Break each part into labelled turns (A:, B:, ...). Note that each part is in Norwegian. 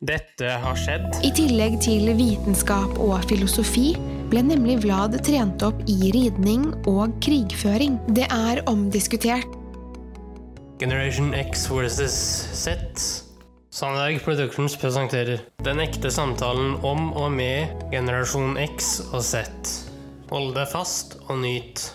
A: Dette har skjedd.
B: I tillegg til vitenskap og filosofi ble nemlig Vlad trent opp i ridning og krigføring. Det er omdiskutert.
A: Generation X versus Z. Sandberg Productions presenterer Den ekte samtalen om og med generasjon X og Z. Hold deg fast og nyt.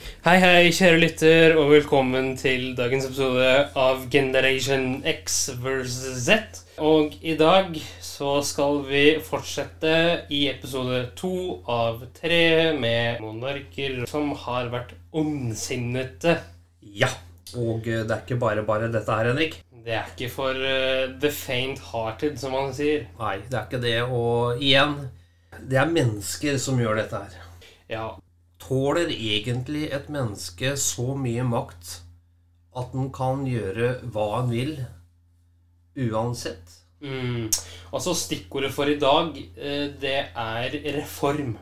A: Hei, hei, kjære lytter, og velkommen til dagens episode av Generation X versus Z. Og i dag så skal vi fortsette i episode to av tre med monarker som har vært ondsinnete.
C: Ja, og eh, det er ikke bare bare dette her, Henrik.
A: Det er ikke for uh, the faint-hearted, som man sier.
C: Nei, det er ikke det. Og igjen, det er mennesker som gjør dette her.
A: Ja,
C: Tåler egentlig et menneske så mye makt at den kan gjøre hva den vil, uansett?
A: Mm. Altså Stikkordet for i dag, eh, det er reform.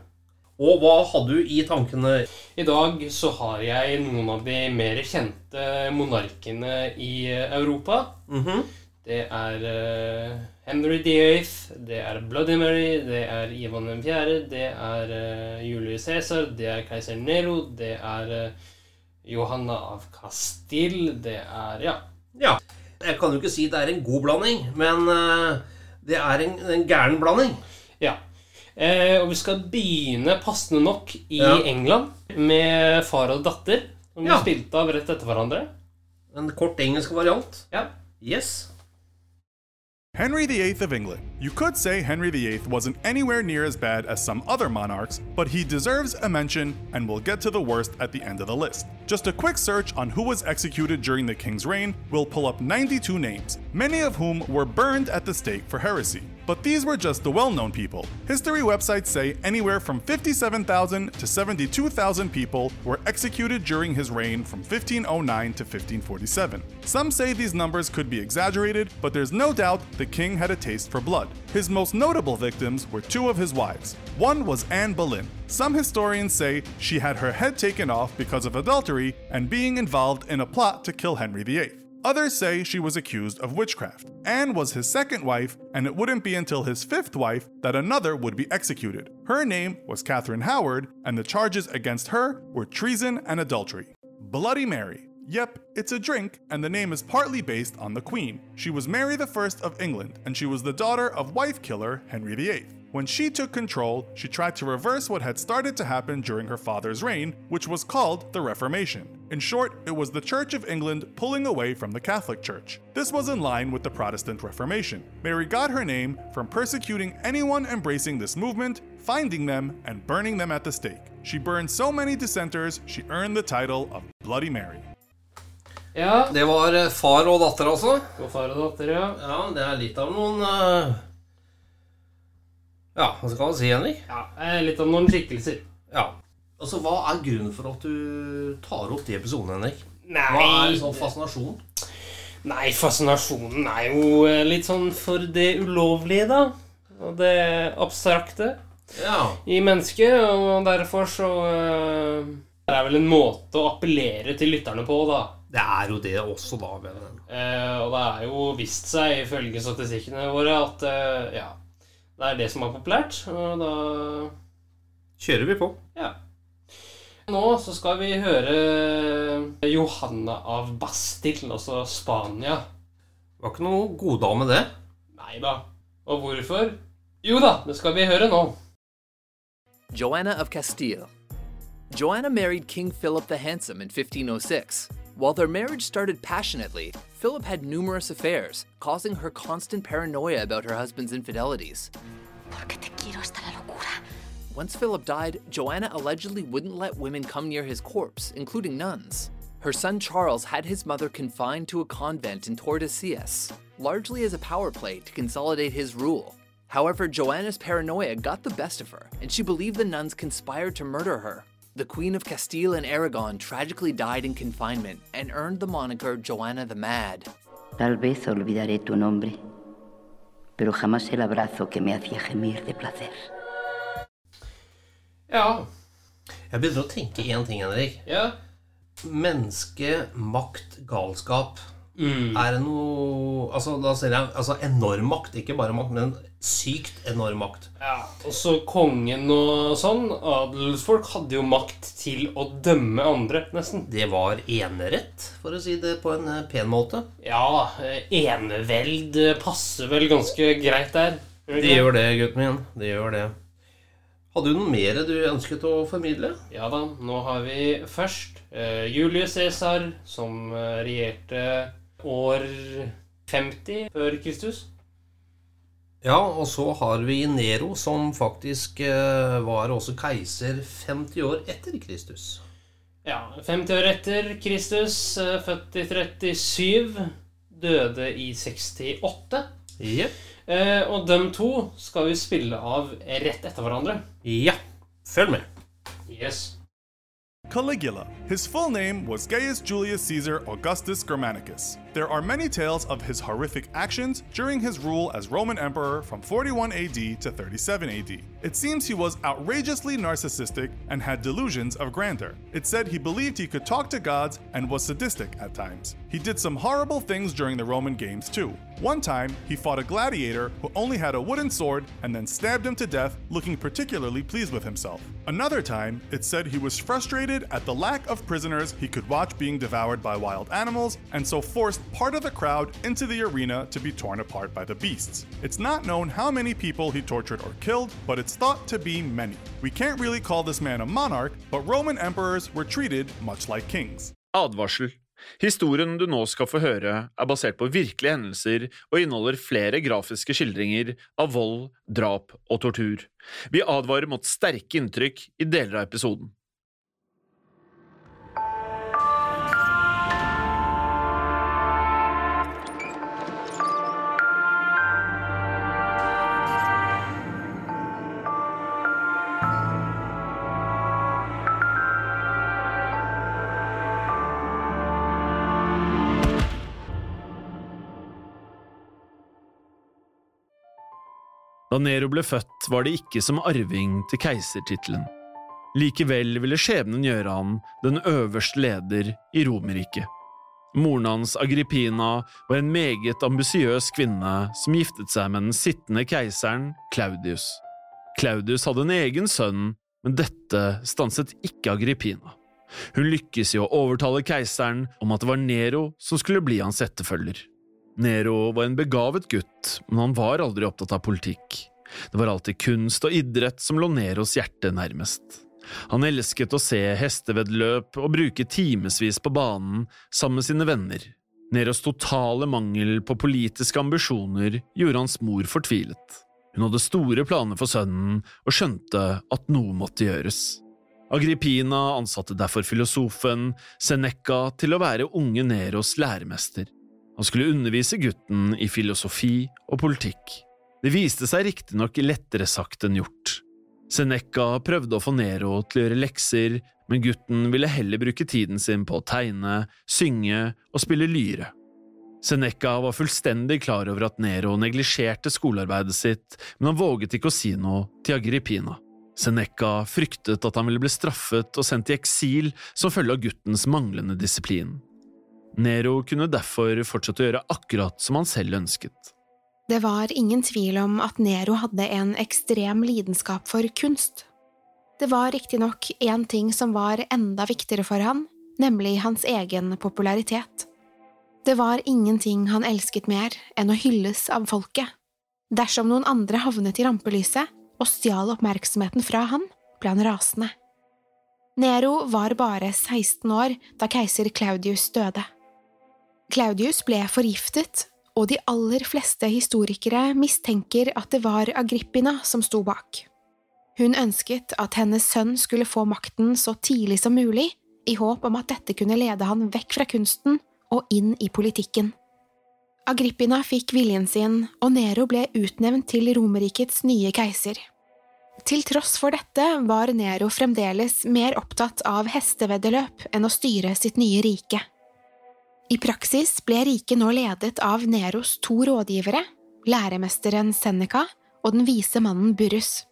C: Og hva hadde du i tankene?
A: I dag så har jeg noen av de mer kjente monarkene i Europa. Europa.
C: Mhm.
A: Det er uh, Henry VIII, det er Bloody Mary, det er Ivan 4., det er uh, Julius Cæsar, det er keiser Nero, det er uh, Johanna av Castille, det er Ja.
C: Ja. Jeg kan jo ikke si det er en god blanding, men det er en, en gæren blanding.
A: Ja. Og vi skal begynne passende nok i
C: Ja.
A: England med far og datter, som
C: Ja.
A: spilte av rett etter hverandre.
C: En kort engelsk variant.
A: Ja.
C: Yes.
D: Henry VIII of England. You could say Henry VIII wasn't anywhere near as bad as some other monarchs, but he deserves a mention, and we'll get to the worst at the end of the list. Just a quick search on who was executed during the king's reign will pull up 92 names, many of whom were burned at the stake for heresy. But these were just the well known people. History websites say anywhere from 57,000 to 72,000 people were executed during his reign from 1509 to 1547. Some say these numbers could be exaggerated, but there's no doubt the king had a taste for blood. His most notable victims were two of his wives. One was Anne Boleyn. Some historians say she had her head taken off because of adultery and being involved in a plot to kill Henry VIII. Others say she was accused of witchcraft. Anne was his second wife, and it wouldn't be until his fifth wife that another would be executed. Her name was Catherine Howard, and the charges against her were treason and adultery. Bloody Mary. Yep, it's a drink, and the name is partly based on the Queen. She was Mary I of England, and she was the daughter of wife killer Henry VIII. When she took control, she tried to reverse what had started to happen during her father's reign, which was called the Reformation. In short, it was the Church of England pulling away from the Catholic Church. This was in line with the Protestant Reformation. Mary got her name from persecuting anyone embracing this movement, finding them, and burning them at the stake. She burned so many dissenters, she earned the title of Bloody Mary.
A: Ja.
C: Det var eh, far og datter, altså.
A: Og far og datter, ja.
C: Ja, det er litt av noen uh... Ja, hva skal man si, Henrik?
A: ja. eh, Litt av noen skikkelser.
C: Ja. Altså, Hva er grunnen for at du tar opp de episodene, Henrik?
A: Nei,
C: Hva er sånn fascinasjon?
A: nei, fascinasjonen er jo litt sånn for det ulovlige, da. Og det abstrakte
C: Ja.
A: i mennesket. Og derfor så eh, Det er vel en måte å appellere til lytterne på, da.
C: Det er jo det også, da. Men...
A: Eh, og det er jo vist seg, ifølge statistikkene våre, at eh, ja, det er det som er populært. Og da
C: Kjører vi på.
A: Ja. Nå så skal vi høre Johanna av Bastil, altså Spania.
C: Det var ikke noe goddame, det.
A: Nei da. Og hvorfor? Jo da, det skal vi høre nå.
E: Joanna of Castile. Joanna married King Philip the Handsome in 1506. While their marriage started passionately, Philip had numerous affairs, causing her constant paranoia about her husband's infidelities.
F: Porque te quiero hasta la locura.
E: Once Philip died, Joanna allegedly wouldn't let women come near his corpse, including nuns. Her son Charles had his mother confined to a convent in Tordesillas, largely as a power play to consolidate his rule. However, Joanna's paranoia got the best of her, and she believed the nuns conspired to murder her. The Queen of Castile and Aragon tragically died in confinement and earned the moniker Joanna the Mad.
F: Tal vez olvidaré tu nombre, pero jamás el abrazo que me hacía gemir de placer.
A: Ja.
C: Jeg begynner å tenke én ting, Henrik.
A: Ja.
C: Menneske, makt, galskap.
A: Mm.
C: Er det noe Altså, da ser jeg altså enorm makt. Ikke bare makt, men sykt enorm makt.
A: Ja, og så kongen og sånn. Adelsfolk hadde jo makt til å dømme andre, nesten.
C: Det var enerett, for å si det på en eh, pen måte.
A: Ja, eh, eneveld eh, passer vel ganske greit der. det
C: gjør det, gutten min. Det gjør det. Hadde du noe mer du ønsket å formidle?
A: Ja da, nå har vi først eh, Julius Cæsar, som regjerte år 50 før Kristus.
C: Ja, og så har vi Nero, som faktisk eh, var også keiser 50 år etter Kristus.
A: Ja, 50 år etter Kristus, eh, født i 37, døde i 68.
C: Yep.
A: Eh, og dem to skal vi spille av rett etter hverandre.
C: Ja. Følg med.
A: Yes.
D: Caligula. His full name was Gaius Julius Caesar Augustus Germanicus. There are many tales of his horrific actions during his rule as Roman emperor from 41 AD to 37 AD. It seems he was outrageously narcissistic and had delusions of grandeur. It said he believed he could talk to gods and was sadistic at times. He did some horrible things during the Roman games too. One time, he fought a gladiator who only had a wooden sword and then stabbed him to death, looking particularly pleased with himself. Another time, it said he was frustrated at the lack of prisoners he could watch being devoured by wild animals, and so forced part of the crowd into the arena to be torn apart by the beasts. It's not known how many people he tortured or killed, but it's thought to be many. We can't really call this man a monarch, but Roman emperors were treated much like kings.
G: Advarsel. Historien du nå skal få høre, er basert på virkelige hendelser og inneholder flere grafiske skildringer av vold, drap og tortur. Vi advarer mot sterke inntrykk i deler av episoden. Da Nero ble født, var det ikke som arving til keisertittelen. Likevel ville skjebnen gjøre han den øverste leder i Romerriket. Moren hans, Agrippina, var en meget ambisiøs kvinne som giftet seg med den sittende keiseren, Claudius. Claudius hadde en egen sønn, men dette stanset ikke Agrippina. Hun lykkes i å overtale keiseren om at det var Nero som skulle bli hans etterfølger. Nero var en begavet gutt, men han var aldri opptatt av politikk. Det var alltid kunst og idrett som lå Neros hjerte nærmest. Han elsket å se hesteveddeløp og bruke timevis på banen sammen med sine venner. Neros totale mangel på politiske ambisjoner gjorde hans mor fortvilet. Hun hadde store planer for sønnen og skjønte at noe måtte gjøres. Agrippina ansatte derfor filosofen Seneca til å være unge Neros læremester. Han skulle undervise gutten i filosofi og politikk. Det viste seg riktignok lettere sagt enn gjort. Seneca prøvde å få Nero til å gjøre lekser, men gutten ville heller bruke tiden sin på å tegne, synge og spille lyre. Seneca var fullstendig klar over at Nero neglisjerte skolearbeidet sitt, men han våget ikke å si noe til Agrippina. Seneca fryktet at han ville bli straffet og sendt i eksil som følge av guttens manglende disiplin. Nero kunne derfor fortsette å gjøre akkurat som han selv ønsket.
B: Det var ingen tvil om at Nero hadde en ekstrem lidenskap for kunst. Det var riktignok én ting som var enda viktigere for han, nemlig hans egen popularitet. Det var ingenting han elsket mer enn å hylles av folket. Dersom noen andre havnet i rampelyset og stjal oppmerksomheten fra han, ble han rasende. Nero var bare 16 år da keiser Claudius døde. Claudius ble forgiftet, og de aller fleste historikere mistenker at det var Agrippina som sto bak. Hun ønsket at hennes sønn skulle få makten så tidlig som mulig, i håp om at dette kunne lede han vekk fra kunsten og inn i politikken. Agrippina fikk viljen sin, og Nero ble utnevnt til Romerrikets nye keiser. Til tross for dette var Nero fremdeles mer opptatt av hesteveddeløp enn å styre sitt nye rike. I praksis ble riket nå ledet av Neros to rådgivere, læremesteren Seneca og den vise mannen Burrus.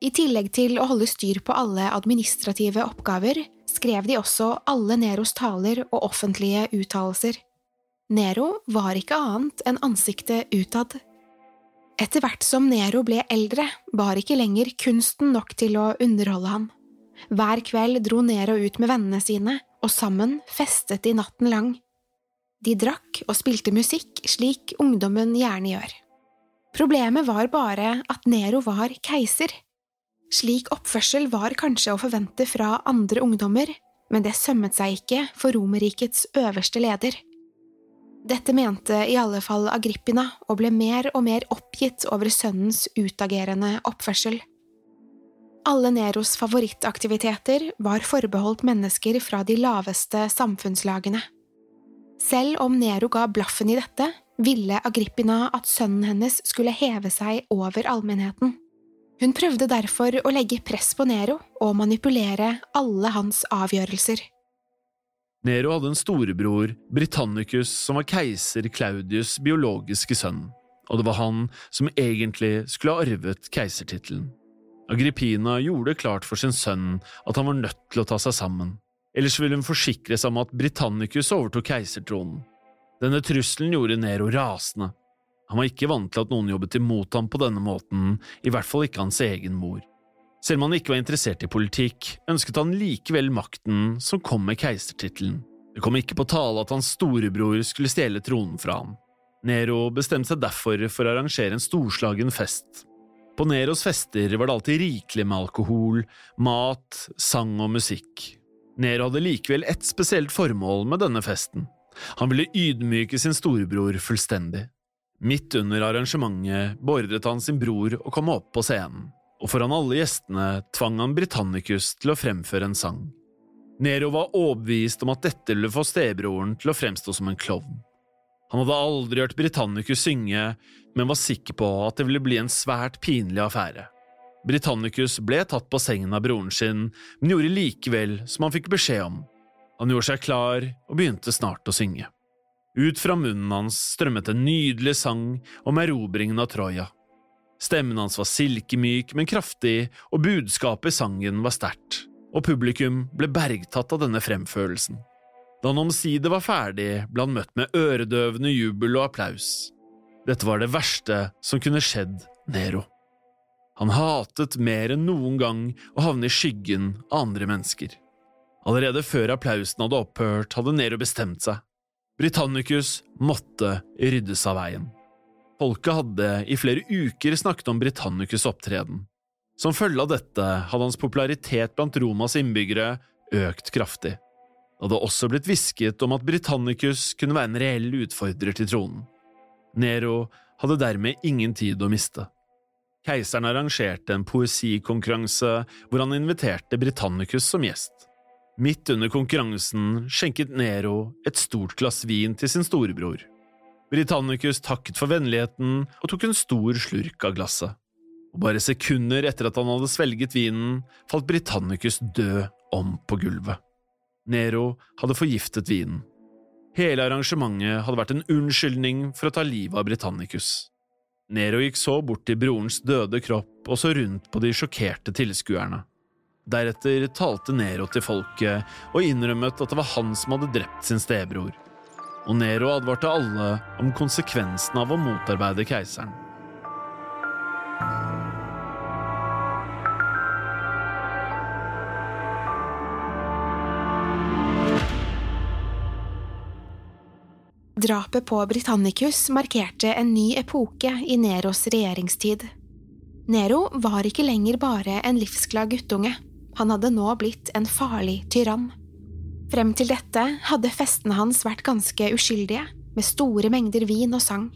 B: I tillegg til å holde styr på alle administrative oppgaver, skrev de også alle Neros taler og offentlige uttalelser. Nero var ikke annet enn ansiktet utad. Etter hvert som Nero ble eldre, var ikke lenger kunsten nok til å underholde ham. Hver kveld dro Nero ut med vennene sine, og sammen festet de natten lang. De drakk og spilte musikk slik ungdommen gjerne gjør. Problemet var bare at Nero var keiser. Slik oppførsel var kanskje å forvente fra andre ungdommer, men det sømmet seg ikke for Romerrikets øverste leder. Dette mente i alle fall Agrippina og ble mer og mer oppgitt over sønnens utagerende oppførsel. Alle Neros favorittaktiviteter var forbeholdt mennesker fra de laveste samfunnslagene. Selv om Nero ga blaffen i dette, ville Agrippina at sønnen hennes skulle heve seg over allmennheten. Hun prøvde derfor å legge press på Nero og manipulere alle hans avgjørelser.
G: Nero hadde en storebror, Britannicus, som var keiser Claudius' biologiske sønn, og det var han som egentlig skulle ha arvet keisertittelen. Agrippina gjorde klart for sin sønn at han var nødt til å ta seg sammen, ellers ville hun forsikre seg om at Britannicus overtok keisertronen. Denne trusselen gjorde Nero rasende. Han var ikke vant til at noen jobbet imot ham på denne måten, i hvert fall ikke hans egen mor. Selv om han ikke var interessert i politikk, ønsket han likevel makten som kom med keisertittelen. Det kom ikke på tale at hans storebror skulle stjele tronen fra ham. Nero bestemte seg derfor for å arrangere en storslagen fest. På Neros fester var det alltid rikelig med alkohol, mat, sang og musikk. Nero hadde likevel ett spesielt formål med denne festen. Han ville ydmyke sin storebror fullstendig. Midt under arrangementet beordret han sin bror å komme opp på scenen og foran alle gjestene tvang han Britannicus til å fremføre en sang. Nero var overbevist om at dette ville få stebroren til å fremstå som en klovn. Han hadde aldri hørt Britannicus synge, men var sikker på at det ville bli en svært pinlig affære. Britannicus ble tatt på sengen av broren sin, men gjorde likevel som han fikk beskjed om. Han gjorde seg klar og begynte snart å synge. Ut fra munnen hans strømmet en nydelig sang om erobringen av Troja. Stemmen hans var silkemyk, men kraftig, og budskapet i sangen var sterkt, og publikum ble bergtatt av denne fremførelsen. Da han omsider var ferdig, ble han møtt med øredøvende jubel og applaus. Dette var det verste som kunne skjedd Nero. Han hatet mer enn noen gang å havne i skyggen av andre mennesker. Allerede før applausen hadde opphørt, hadde Nero bestemt seg. Britannicus måtte ryddes av veien. Folket hadde i flere uker snakket om Britannicus' opptreden. Som følge av dette hadde hans popularitet blant Romas innbyggere økt kraftig. Det hadde også blitt hvisket om at Britannicus kunne være en reell utfordrer til tronen. Nero hadde dermed ingen tid å miste. Keiseren arrangerte en poesikonkurranse hvor han inviterte Britannicus som gjest. Midt under konkurransen skjenket Nero et stort glass vin til sin storebror. Britannicus takket for vennligheten og tok en stor slurk av glasset. Og bare sekunder etter at han hadde svelget vinen, falt Britannicus død om på gulvet. Nero hadde forgiftet vinen. Hele arrangementet hadde vært en unnskyldning for å ta livet av Britannicus. Nero gikk så bort til brorens døde kropp og så rundt på de sjokkerte tilskuerne. Deretter talte Nero til folket og innrømmet at det var han som hadde drept sin stebror og Nero advarte alle om konsekvensen av å motarbeide keiseren.
B: Drapet på Britannicus markerte en ny epoke i Neros regjeringstid. Nero var ikke lenger bare en livsglad guttunge, han hadde nå blitt en farlig tyrann. Frem til dette hadde festene hans vært ganske uskyldige, med store mengder vin og sang.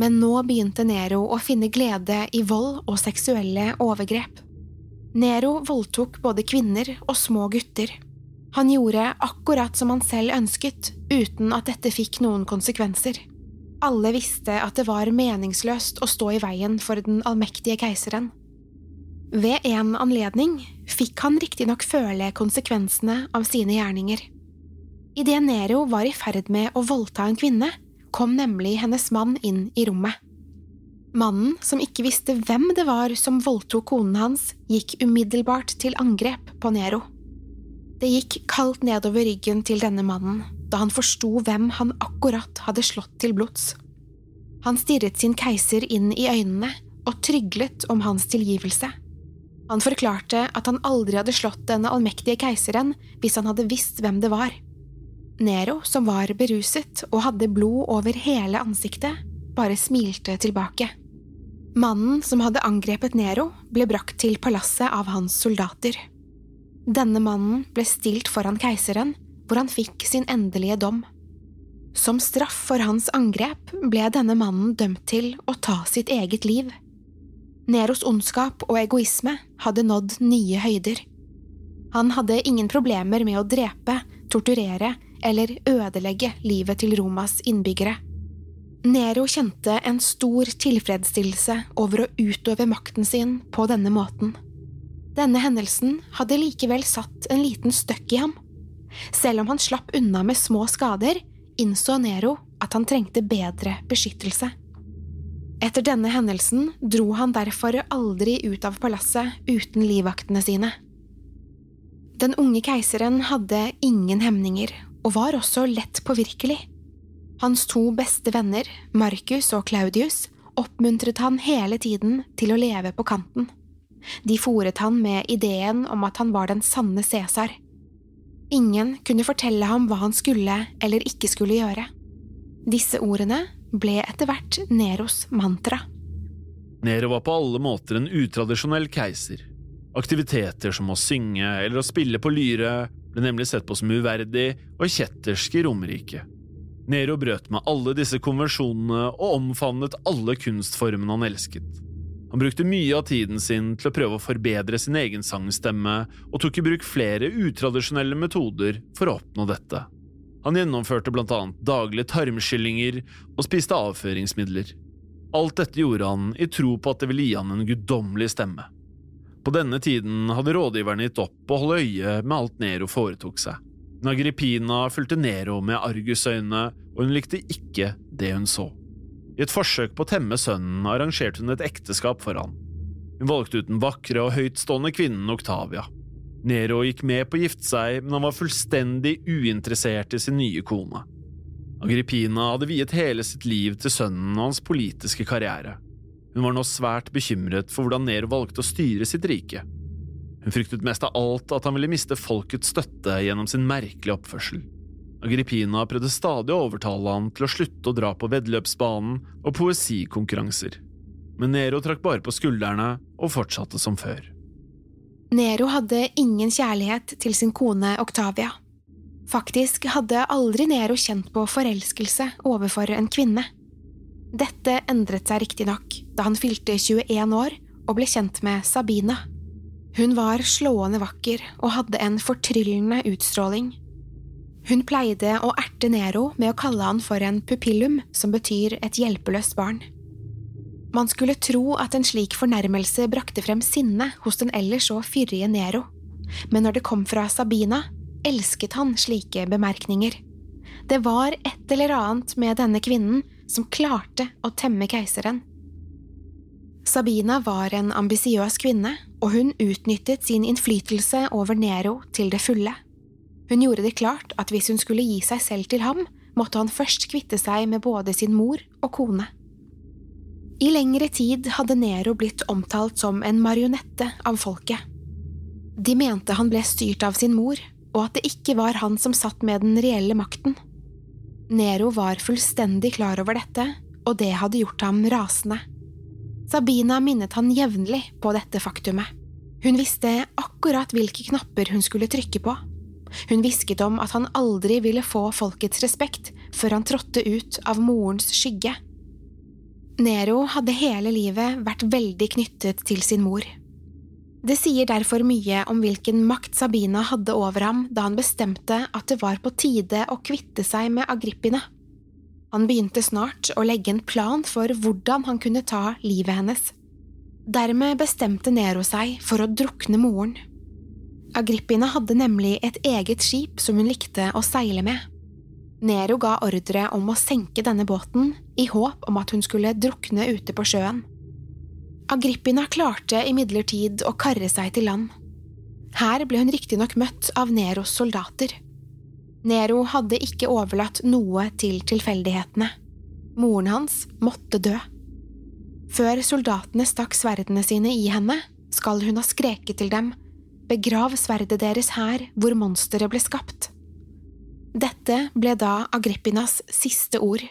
B: Men nå begynte Nero å finne glede i vold og seksuelle overgrep. Nero voldtok både kvinner og små gutter. Han gjorde akkurat som han selv ønsket, uten at dette fikk noen konsekvenser. Alle visste at det var meningsløst å stå i veien for den allmektige keiseren. Ved en anledning fikk han riktignok føle konsekvensene av sine gjerninger. Idet Nero var i ferd med å voldta en kvinne, kom nemlig hennes mann inn i rommet. Mannen, som ikke visste hvem det var som voldtok konen hans, gikk umiddelbart til angrep på Nero. Det gikk kaldt nedover ryggen til denne mannen. da han forsto hvem han akkurat hadde slått til blods. Han stirret sin keiser inn i øynene og tryglet om hans tilgivelse. Han forklarte at han aldri hadde slått denne allmektige keiseren hvis han hadde visst hvem det var. Nero, som var beruset og hadde blod over hele ansiktet, bare smilte tilbake. Mannen som hadde angrepet Nero, ble brakt til palasset av hans soldater. Denne mannen ble stilt foran keiseren, hvor han fikk sin endelige dom. Som straff for hans angrep ble denne mannen dømt til å ta sitt eget liv. Neros ondskap og egoisme hadde nådd nye høyder. Han hadde ingen problemer med å drepe, torturere eller ødelegge livet til Romas innbyggere. Nero kjente en stor tilfredsstillelse over å utøve makten sin på denne måten. Denne hendelsen hadde likevel satt en liten støkk i ham. Selv om han slapp unna med små skader, innså Nero at han trengte bedre beskyttelse. Etter denne hendelsen dro han derfor aldri ut av palasset uten livvaktene sine. Den unge keiseren hadde ingen hemninger og var også lett påvirkelig. Hans to beste venner, Marcus og Claudius, oppmuntret han hele tiden til å leve på kanten. De fòret han med ideen om at han var den sanne Cæsar. Ingen kunne fortelle ham hva han skulle eller ikke skulle gjøre. Disse ordene ble etter hvert Neros mantra.
G: Nero var på alle måter en utradisjonell keiser. Aktiviteter som å synge eller å spille på lyre ble nemlig sett på som uverdig og kjettersk i Romerike. Nero brøt med alle disse konvensjonene og omfavnet alle kunstformene han elsket. Han brukte mye av tiden sin til å prøve å forbedre sin egen sangstemme, og tok i bruk flere utradisjonelle metoder for å oppnå dette. Han gjennomførte blant annet daglige tarmskyllinger og spiste avføringsmidler. Alt dette gjorde han i tro på at det ville gi han en guddommelig stemme. På denne tiden hadde rådgiverne gitt opp å holde øye med alt Nero foretok seg. Nagripina fulgte Nero med argusøyne, og hun likte ikke det hun så. I et forsøk på å temme sønnen arrangerte hun et ekteskap for han. Hun valgte ut den vakre og høytstående kvinnen Octavia. Nero gikk med på å gifte seg, men han var fullstendig uinteressert i sin nye kone. Agrippina hadde viet hele sitt liv til sønnen og hans politiske karriere. Hun var nå svært bekymret for hvordan Nero valgte å styre sitt rike. Hun fryktet mest av alt at han ville miste folkets støtte gjennom sin merkelige oppførsel. Agrippina prøvde stadig å overtale han til å slutte å dra på veddeløpsbanen og poesikonkurranser, men Nero trakk bare på skuldrene og fortsatte som før.
B: Nero hadde ingen kjærlighet til sin kone Octavia. Faktisk hadde aldri Nero kjent på forelskelse overfor en kvinne. Dette endret seg riktignok da han fylte 21 år og ble kjent med Sabina. Hun var slående vakker og hadde en fortryllende utstråling. Hun pleide å erte Nero med å kalle han for en pupillum, som betyr et hjelpeløst barn. Man skulle tro at en slik fornærmelse brakte frem sinne hos den ellers så fyrige Nero, men når det kom fra Sabina, elsket han slike bemerkninger. Det var et eller annet med denne kvinnen som klarte å temme keiseren. Sabina var en ambisiøs kvinne, og hun utnyttet sin innflytelse over Nero til det fulle. Hun gjorde det klart at hvis hun skulle gi seg selv til ham, måtte han først kvitte seg med både sin mor og kone. I lengre tid hadde Nero blitt omtalt som en marionette av folket. De mente han ble styrt av sin mor, og at det ikke var han som satt med den reelle makten. Nero var fullstendig klar over dette, og det hadde gjort ham rasende. Sabina minnet han jevnlig på dette faktumet. Hun visste akkurat hvilke knapper hun skulle trykke på. Hun hvisket om at han aldri ville få folkets respekt før han trådte ut av morens skygge. Nero hadde hele livet vært veldig knyttet til sin mor. Det sier derfor mye om hvilken makt Sabina hadde over ham da han bestemte at det var på tide å kvitte seg med Agrippina. Han begynte snart å legge en plan for hvordan han kunne ta livet hennes. Dermed bestemte Nero seg for å drukne moren. Agrippina hadde nemlig et eget skip som hun likte å seile med. Nero ga ordre om å senke denne båten i håp om at hun skulle drukne ute på sjøen. Agrippina klarte imidlertid å karre seg til land. Her ble hun riktignok møtt av Neros soldater. Nero hadde ikke overlatt noe til tilfeldighetene. Moren hans måtte dø. Før soldatene stakk sverdene sine i henne, skal hun ha skreket til dem, begrav sverdet deres her hvor monsteret ble skapt. Dette ble da Agrippinas siste ord.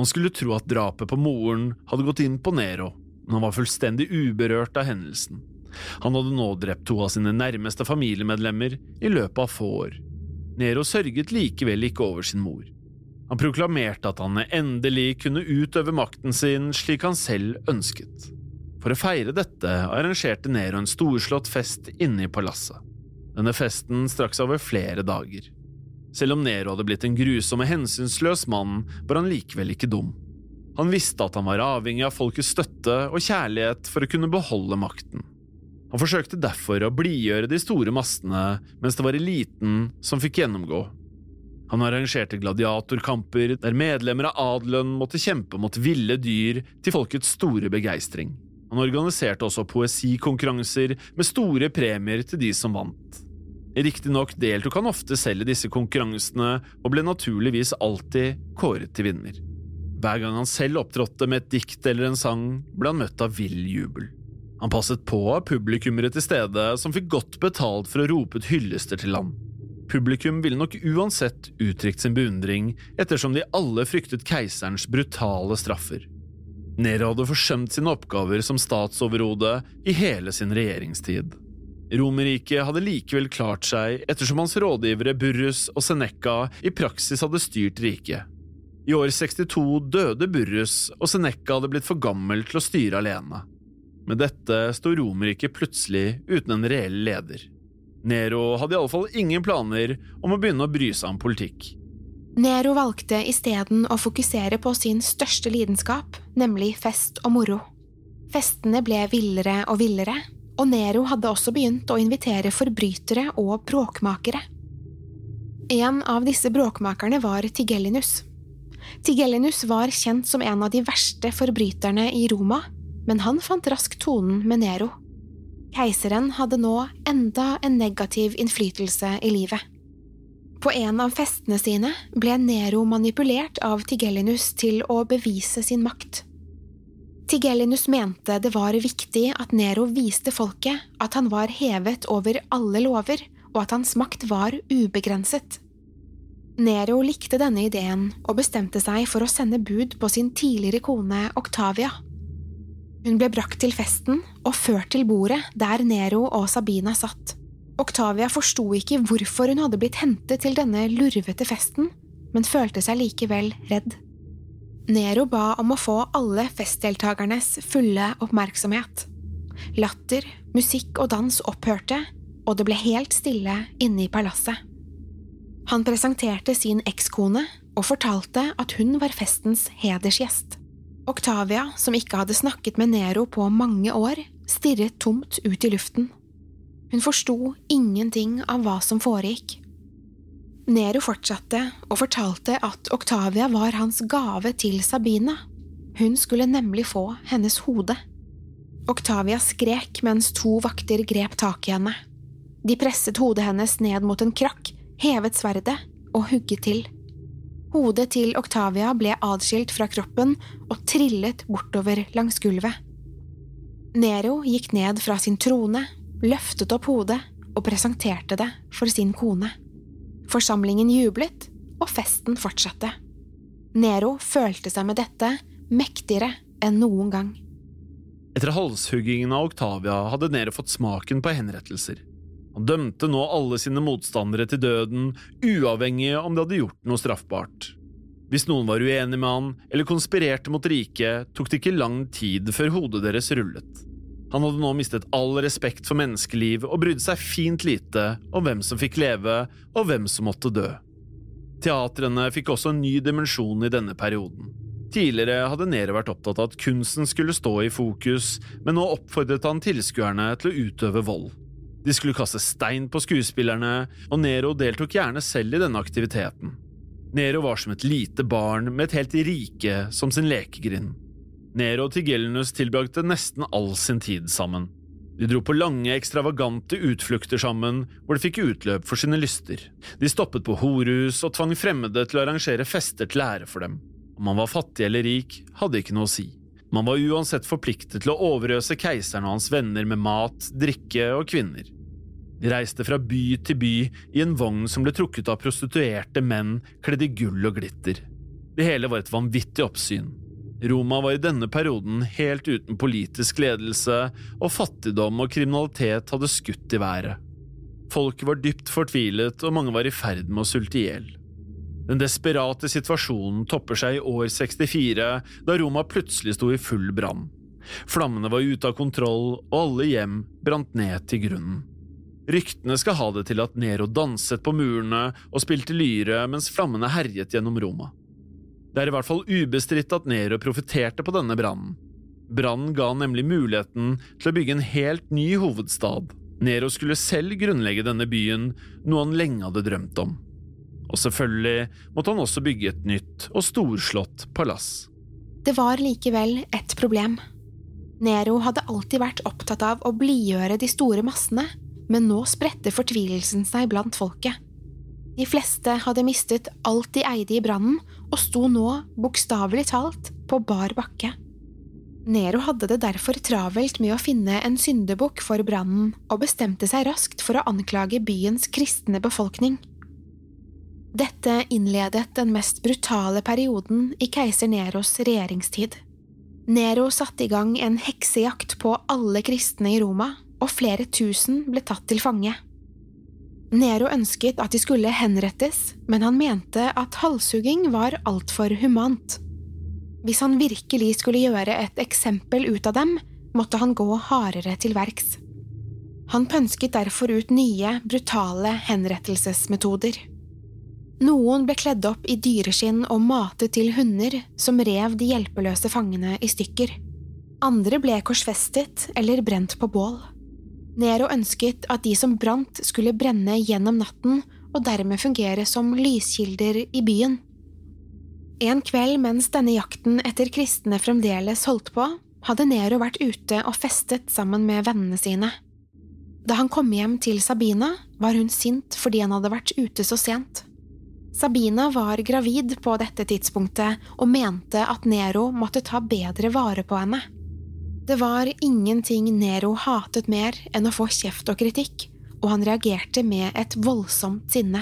G: Man skulle tro at drapet på moren hadde gått inn på Nero, men han var fullstendig uberørt av hendelsen. Han hadde nå drept to av sine nærmeste familiemedlemmer i løpet av få år. Nero sørget likevel ikke over sin mor. Han proklamerte at han endelig kunne utøve makten sin slik han selv ønsket. For å feire dette arrangerte Nero en storslått fest inne i palasset. Denne festen strakk seg over flere dager. Selv om Nero hadde blitt en grusom og hensynsløs mann, var han likevel ikke dum. Han visste at han var avhengig av folkets støtte og kjærlighet for å kunne beholde makten. Han forsøkte derfor å blidgjøre de store massene, mens det var eliten som fikk gjennomgå. Han arrangerte gladiatorkamper der medlemmer av adelen måtte kjempe mot ville dyr til folkets store begeistring. Han organiserte også poesikonkurranser med store premier til de som vant. Riktignok deltok han ofte selv i disse konkurransene, og ble naturligvis alltid kåret til vinner. Hver gang han selv opptrådte med et dikt eller en sang, ble han møtt av vill jubel. Han passet på publikummere til stede som fikk godt betalt for å rope ut hyllester til ham. Publikum ville nok uansett uttrykt sin beundring, ettersom de alle fryktet keiserens brutale straffer. Nero hadde forsømt sine oppgaver som statsoverhode i hele sin regjeringstid. Romerriket hadde likevel klart seg ettersom hans rådgivere Burrus og Seneca i praksis hadde styrt riket. I år 62 døde Burrus, og Seneca hadde blitt for gammel til å styre alene. Med dette sto Romerriket plutselig uten en reell leder. Nero hadde iallfall ingen planer om å begynne å bry seg om politikk.
B: Nero valgte isteden å fokusere på sin største lidenskap, nemlig fest og moro. Festene ble villere og villere, og Nero hadde også begynt å invitere forbrytere og bråkmakere. En av disse bråkmakerne var Tigellinus. Tigellinus var kjent som en av de verste forbryterne i Roma, men han fant raskt tonen med Nero. Keiseren hadde nå enda en negativ innflytelse i livet. På en av festene sine ble Nero manipulert av Tigellinus til å bevise sin makt. Tigellinus mente det var viktig at Nero viste folket at han var hevet over alle lover, og at hans makt var ubegrenset. Nero likte denne ideen og bestemte seg for å sende bud på sin tidligere kone Octavia. Hun ble brakt til festen og ført til bordet der Nero og Sabina satt. Octavia forsto ikke hvorfor hun hadde blitt hentet til denne lurvete festen, men følte seg likevel redd. Nero ba om å få alle festdeltakernes fulle oppmerksomhet. Latter, musikk og dans opphørte, og det ble helt stille inne i palasset. Han presenterte sin ekskone og fortalte at hun var festens hedersgjest. Octavia, som ikke hadde snakket med Nero på mange år, stirret tomt ut i luften. Hun forsto ingenting av hva som foregikk. Nero fortsatte og fortalte at Octavia var hans gave til Sabina. Hun skulle nemlig få hennes hode. Octavia skrek mens to vakter grep tak i henne. De presset hodet hennes ned mot en krakk, hevet sverdet og hugget til. Hodet til Octavia ble adskilt fra kroppen og trillet bortover langs gulvet. Nero gikk ned fra sin trone, løftet opp hodet og presenterte det for sin kone. Forsamlingen jublet, og festen fortsatte. Nero følte seg med dette mektigere enn noen gang.
G: Etter halshuggingen av Octavia hadde Nero fått smaken på henrettelser. Han dømte nå alle sine motstandere til døden, uavhengig om de hadde gjort noe straffbart. Hvis noen var uenig med han eller konspirerte mot riket, tok det ikke lang tid før hodet deres rullet. Han hadde nå mistet all respekt for menneskeliv og brydde seg fint lite om hvem som fikk leve og hvem som måtte dø. Teatrene fikk også en ny dimensjon i denne perioden. Tidligere hadde Nero vært opptatt av at kunsten skulle stå i fokus, men nå oppfordret han tilskuerne til å utøve vold. De skulle kaste stein på skuespillerne, og Nero deltok gjerne selv i denne aktiviteten. Nero var som et lite barn med et helt rike som sin lekegrind. Nero og Tigellinus tilbrakte nesten all sin tid sammen. De dro på lange, ekstravagante utflukter sammen, hvor de fikk utløp for sine lyster. De stoppet på horhus og tvang fremmede til å arrangere fester til ære for dem. Om man var fattig eller rik, hadde ikke noe å si. Man var uansett forpliktet til å overøse keiseren og hans venner med mat, drikke og kvinner. De reiste fra by til by i en vogn som ble trukket av prostituerte menn kledd i gull og glitter. Det hele var et vanvittig oppsyn. Roma var i denne perioden helt uten politisk ledelse, og fattigdom og kriminalitet hadde skutt i været. Folket var dypt fortvilet, og mange var i ferd med å sulte i hjel. Den desperate situasjonen topper seg i år 64, da Roma plutselig sto i full brann. Flammene var ute av kontroll, og alle hjem brant ned til grunnen. Ryktene skal ha det til at Nero danset på murene og spilte lyre mens flammene herjet gjennom Roma. Det er i hvert fall ubestridt at Nero profiterte på denne brannen. Brannen ga nemlig muligheten til å bygge en helt ny hovedstad. Nero skulle selv grunnlegge denne byen, noe han lenge hadde drømt om. Og selvfølgelig måtte han også bygge et nytt og storslått palass.
B: Det var likevel et problem. Nero hadde alltid vært opptatt av å blidgjøre de store massene, men nå spredte fortvilelsen seg blant folket. De fleste hadde mistet alt de eide i brannen, og sto nå, bokstavelig talt, på bar bakke. Nero hadde det derfor travelt med å finne en syndebukk for brannen, og bestemte seg raskt for å anklage byens kristne befolkning. Dette innledet den mest brutale perioden i keiser Neros regjeringstid. Nero satte i gang en heksejakt på alle kristne i Roma, og flere tusen ble tatt til fange. Nero ønsket at de skulle henrettes, men han mente at halshugging var altfor humant. Hvis han virkelig skulle gjøre et eksempel ut av dem, måtte han gå hardere til verks. Han pønsket derfor ut nye, brutale henrettelsesmetoder. Noen ble kledd opp i dyreskinn og matet til hunder som rev de hjelpeløse fangene i stykker. Andre ble korsfestet eller brent på bål. Nero ønsket at de som brant, skulle brenne gjennom natten og dermed fungere som lyskilder i byen. En kveld mens denne jakten etter kristne fremdeles holdt på, hadde Nero vært ute og festet sammen med vennene sine. Da han kom hjem til Sabina, var hun sint fordi han hadde vært ute så sent. Sabina var gravid på dette tidspunktet og mente at Nero måtte ta bedre vare på henne. Det var ingenting Nero hatet mer enn å få kjeft og kritikk, og han reagerte med et voldsomt sinne.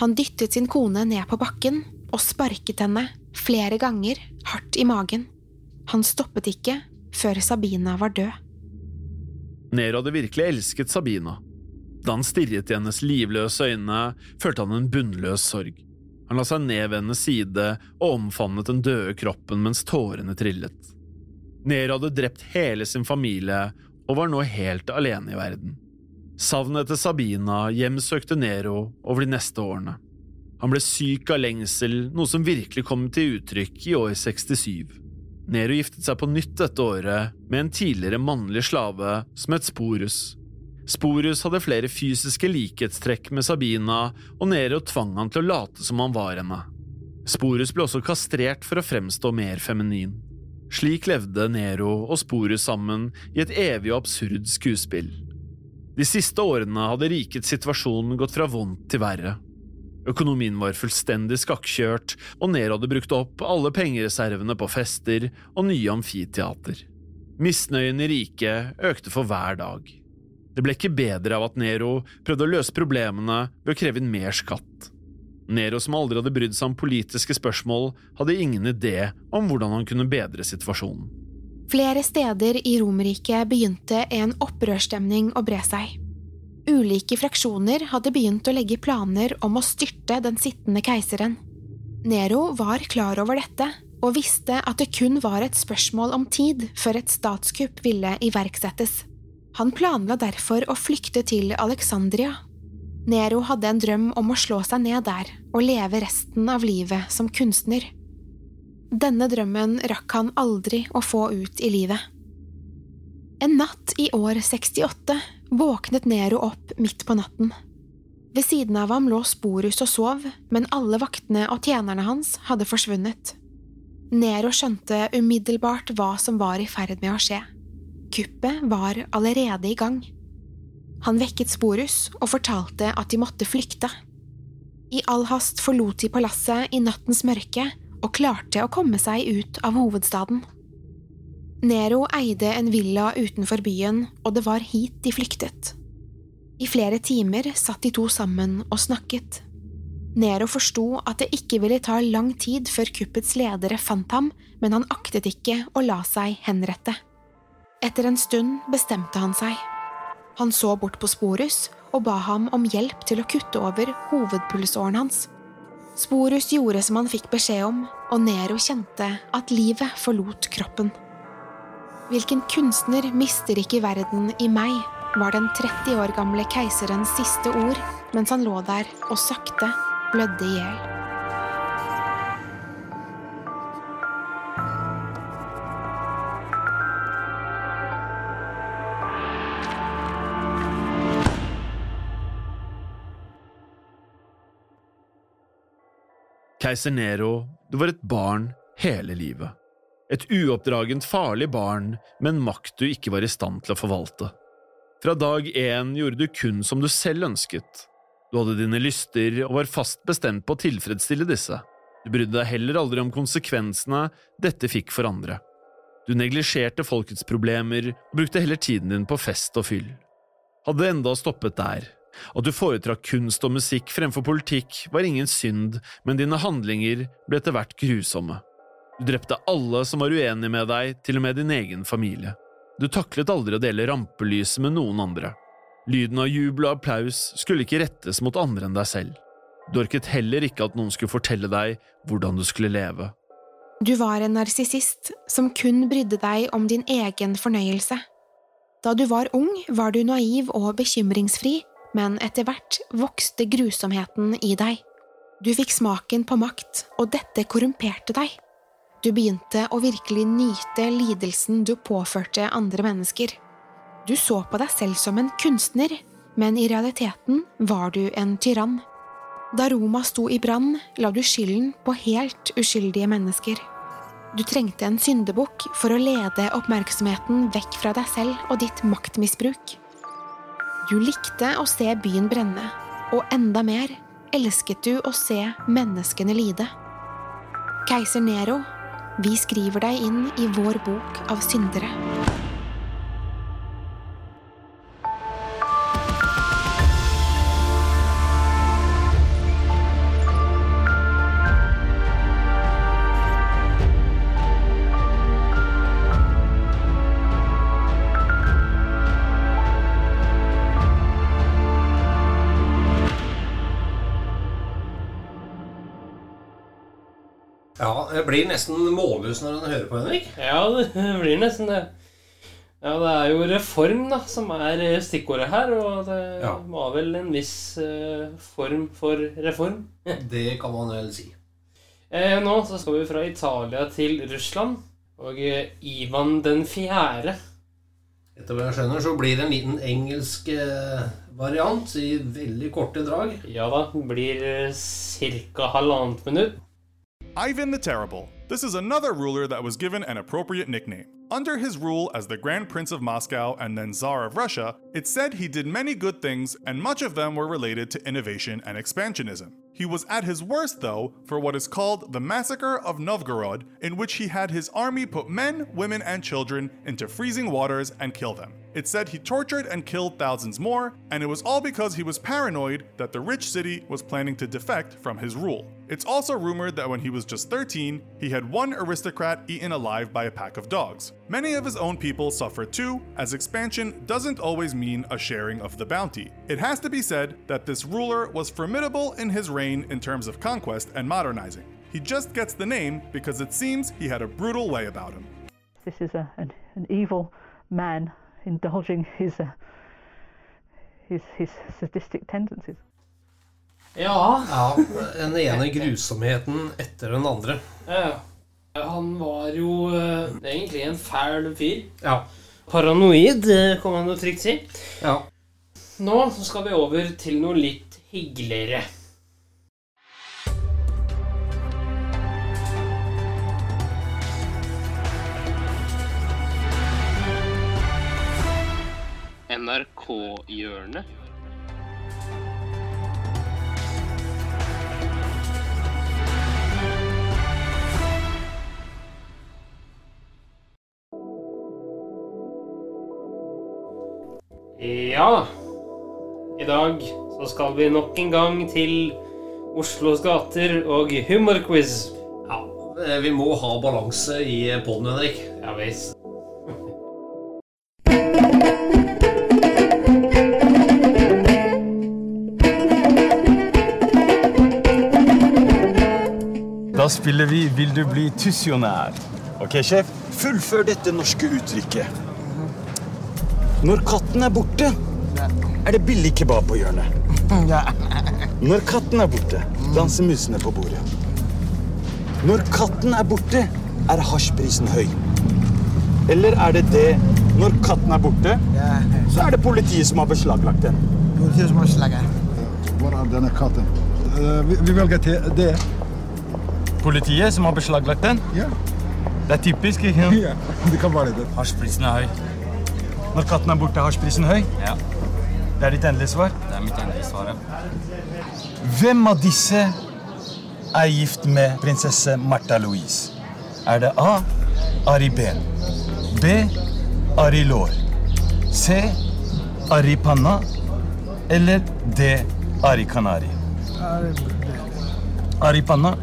B: Han dyttet sin kone ned på bakken og sparket henne flere ganger hardt i magen. Han stoppet ikke før Sabina var død.
G: Nero hadde virkelig elsket Sabina. Da han stirret i hennes livløse øyne, følte han en bunnløs sorg. Han la seg ned ved hennes side og omfavnet den døde kroppen mens tårene trillet. Nero hadde drept hele sin familie og var nå helt alene i verden. Savnet etter Sabina hjemsøkte Nero over de neste årene. Han ble syk av lengsel, noe som virkelig kom til uttrykk i år 67. Nero giftet seg på nytt dette året med en tidligere mannlig slave som het Sporus. Sporus hadde flere fysiske likhetstrekk med Sabina, og Nero tvang han til å late som han var henne. Sporus ble også kastrert for å fremstå mer feminin. Slik levde Nero og sporet sammen i et evig og absurd skuespill. De siste årene hadde rikets situasjon gått fra vondt til verre. Økonomien var fullstendig skakkjørt, og Nero hadde brukt opp alle pengereservene på fester og nye amfiteater. Misnøyen i riket økte for hver dag. Det ble ikke bedre av at Nero prøvde å løse problemene ved å kreve inn mer skatt. Nero, som aldri hadde brydd seg om politiske spørsmål, hadde ingen idé om hvordan han kunne bedre situasjonen.
B: Flere steder i Romerriket begynte en opprørsstemning å bre seg. Ulike fraksjoner hadde begynt å legge planer om å styrte den sittende keiseren. Nero var klar over dette og visste at det kun var et spørsmål om tid før et statskupp ville iverksettes. Han planla derfor å flykte til Alexandria Nero hadde en drøm om å slå seg ned der og leve resten av livet som kunstner. Denne drømmen rakk han aldri å få ut i livet. En natt i år 68 våknet Nero opp midt på natten. Ved siden av ham lå Sporus og sov, men alle vaktene og tjenerne hans hadde forsvunnet. Nero skjønte umiddelbart hva som var i ferd med å skje. kuppet var allerede i gang. Han vekket Sporus og fortalte at de måtte flykte. I all hast forlot de palasset i nattens mørke og klarte å komme seg ut av hovedstaden. Nero eide en villa utenfor byen, og det var hit de flyktet. I flere timer satt de to sammen og snakket. Nero forsto at det ikke ville ta lang tid før kuppets ledere fant ham, men han aktet ikke å la seg henrette. Etter en stund bestemte han seg. Han så bort på Sporus og ba ham om hjelp til å kutte over hovedpulsåren hans. Sporus gjorde som han fikk beskjed om, og Nero kjente at livet forlot kroppen. Hvilken kunstner mister ikke verden i meg, var den 30 år gamle keiserens siste ord mens han lå der og sakte blødde i hjel.
G: Keiser Nero, du var et barn hele livet. Et uoppdragent farlig barn med en makt du ikke var i stand til å forvalte. Fra dag én gjorde du kun som du selv ønsket. Du hadde dine lyster og var fast bestemt på å tilfredsstille disse. Du brydde deg heller aldri om konsekvensene dette fikk for andre. Du neglisjerte folkets problemer og brukte heller tiden din på fest og fyll. Hadde det enda stoppet der, at du foretrakk kunst og musikk fremfor politikk, var ingen synd, men dine handlinger ble etter hvert grusomme. Du drepte alle som var uenige med deg, til og med din egen familie. Du taklet aldri å dele rampelyset med noen andre. Lyden av jubel og applaus skulle ikke rettes mot andre enn deg selv. Du orket heller ikke at noen skulle fortelle deg hvordan du skulle leve.
B: Du var en narsissist som kun brydde deg om din egen fornøyelse. Da du var ung, var du naiv og bekymringsfri, men etter hvert vokste grusomheten i deg. Du fikk smaken på makt, og dette korrumperte deg. Du begynte å virkelig nyte lidelsen du påførte andre mennesker. Du så på deg selv som en kunstner, men i realiteten var du en tyrann. Da Roma sto i brann, la du skylden på helt uskyldige mennesker. Du trengte en syndebukk for å lede oppmerksomheten vekk fra deg selv og ditt maktmisbruk. Du likte å se byen brenne, og enda mer elsket du å se menneskene lide. Keiser Nero, vi skriver deg inn i vår bok av syndere.
C: Ja, jeg blir nesten målløs når en hører på, Henrik.
A: Ja, det blir nesten det. Ja, det er jo reform da, som er stikkordet her, og det
C: Ja.
A: var vel en viss uh, form for reform.
C: Det kan man vel si.
A: Eh, nå så skal vi fra Italia til Russland, og eh, Ivan den fjerde.
C: Etter hva jeg skjønner, så blir det en liten engelsk eh, variant i veldig korte drag.
A: Ja da, blir ca. halvannet minutt.
D: Ivan the Terrible. This is another ruler that was given an appropriate nickname. Under his rule as the Grand Prince of Moscow and then Tsar of Russia, it's said he did many good things, and much of them were related to innovation and expansionism. He was at his worst, though, for what is called the Massacre of Novgorod, in which he had his army put men, women, and children into freezing waters and kill them. It said he tortured and killed thousands more, and it was all because he was paranoid that the rich city was planning to defect from his rule. It's also rumored that when he was just 13, he had one aristocrat eaten alive by a pack of dogs. Many of his own people suffered too, as expansion doesn't always mean a sharing of the bounty. It has to be said that this ruler was formidable in his reign in terms of conquest and modernizing. He just gets the name because it seems he had a brutal way about him.
H: This is a, an, an evil man indulging his, uh, his, his sadistic tendencies.
A: Ja,
C: Ja, Den ene grusomheten etter den andre.
A: ja. Han var jo eh, egentlig en fæl fyr.
C: Ja.
A: Paranoid, eh, kan man jo trygt si.
C: ja.
A: Nå så skal vi over til noe litt hyggeligere. NRK-hjørnet. Ja, i dag så skal vi nok en gang til Oslos gater og humorquiz.
C: Ja, eh, vi må ha balanse i poden, Henrik.
A: Ja visst.
I: Da spiller vi Vil du bli tusjonær. Ok, sjef? Fullfør dette norske uttrykket. Når katten er borte, er det billig kebab på hjørnet. Når katten er borte, danser musene på bordet. Når katten er borte, er hasjprisen høy. Eller er det det når katten er borte, så er det politiet som har beslaglagt den.
J: Politiet som har slaget. Hvor er denne katten? Eh, vi, vi velger til det.
I: Politiet som har beslaglagt den?
J: Ja.
I: Det er typisk, ikke sant?
J: ja. Det kan være det.
I: Hasjprisen er høy. Når katten er borte, er hasjprisen høy?
K: Ja.
I: Det er ditt endelige svar?
K: Det er mitt endelige svar. ja.
I: Hvem av disse er gift med prinsesse Märtha Louise? Er det A. Ari Ben. B. Ari Lår. C. Ari Panna. Eller D. Ari Kanari. Ari Panna.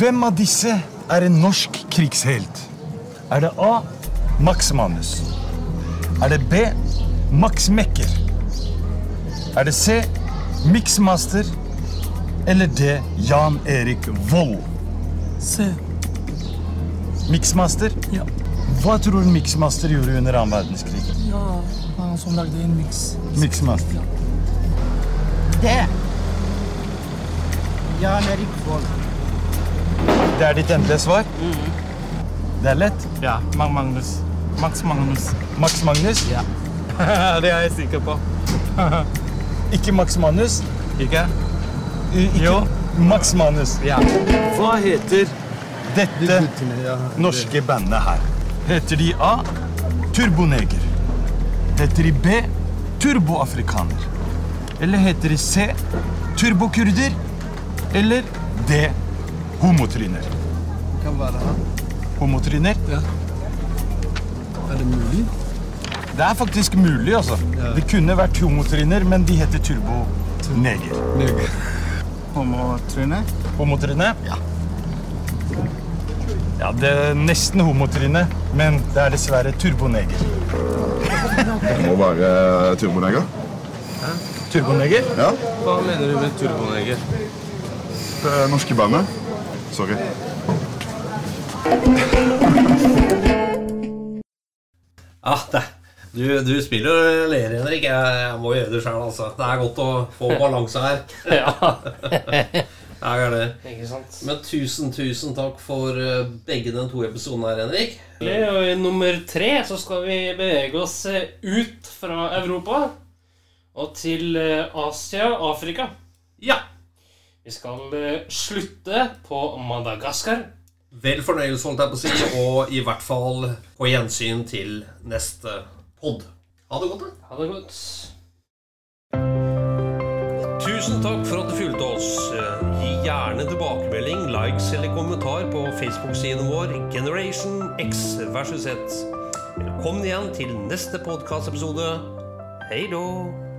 I: Hvem av disse er en norsk krigshelt? Er det A. Max Manus? Er det B. Max Mekker? Er det C. Mixmaster? Eller D. Jan Erik Vold?
K: C.
I: Mixmaster?
K: Ja.
I: Hva tror du Mixmaster gjorde under annen verdenskrig?
K: Ja, han som lagde en miks.
I: Mixmaster.
J: Det. Jan Erik Vold.
I: Det er ditt endelige svar? Det er lett.
K: Ja, Mag Magnus. Max Magnus.
I: Max Magnus?
K: Ja. det er jeg sikker på.
I: Ikke Max Manus?
K: Ikke?
I: Ikke
K: Jo.
I: Max Manus.
K: Ja.
I: Hva heter dette norske bandet her? Heter de A. Turboneger? Heter de B. Turboafrikaner? Eller heter de C. Turbokurder? Eller D. Homotryner?
J: Kan være han.
I: Homotryner?
J: Er det mulig?
I: Det er faktisk mulig, altså. Det kunne vært homotryner, men de heter turboneger.
J: Homotryne?
I: Homotryne? Ja. Ja, det er nesten homotryne, men det er dessverre turboneger.
L: Det må være turboneger.
I: Turboneger?
L: Ja.
K: Hva mener du med turboneger?
L: Det norske bandet. Sorry.
C: Ah, det, du, du spiller jo ler, Henrik. Jeg, jeg må gjøre det sjøl, altså. Det er godt å få balanse her.
A: Ja.
C: Det er det.
A: Ikke sant?
C: Men tusen, tusen takk for eh, begge de to episodene her, Henrik.
A: Og i nummer tre så skal vi bevege oss eh, ut fra Europa og til eh, Asia Afrika.
C: Ja.
A: Vi skal eh, slutte på Madagaskar.
C: Vel fornøyelse, holdt jeg på å si, og i hvert fall på gjensyn til neste pod. Ha det godt, da.
A: Ha det godt.
C: Tusen takk for at du fulgte oss. Gi gjerne tilbakemelding, likes eller kommentar på Facebook-siden vår Generation X versus Z. Velkommen igjen til neste podkastepisode. Hei då!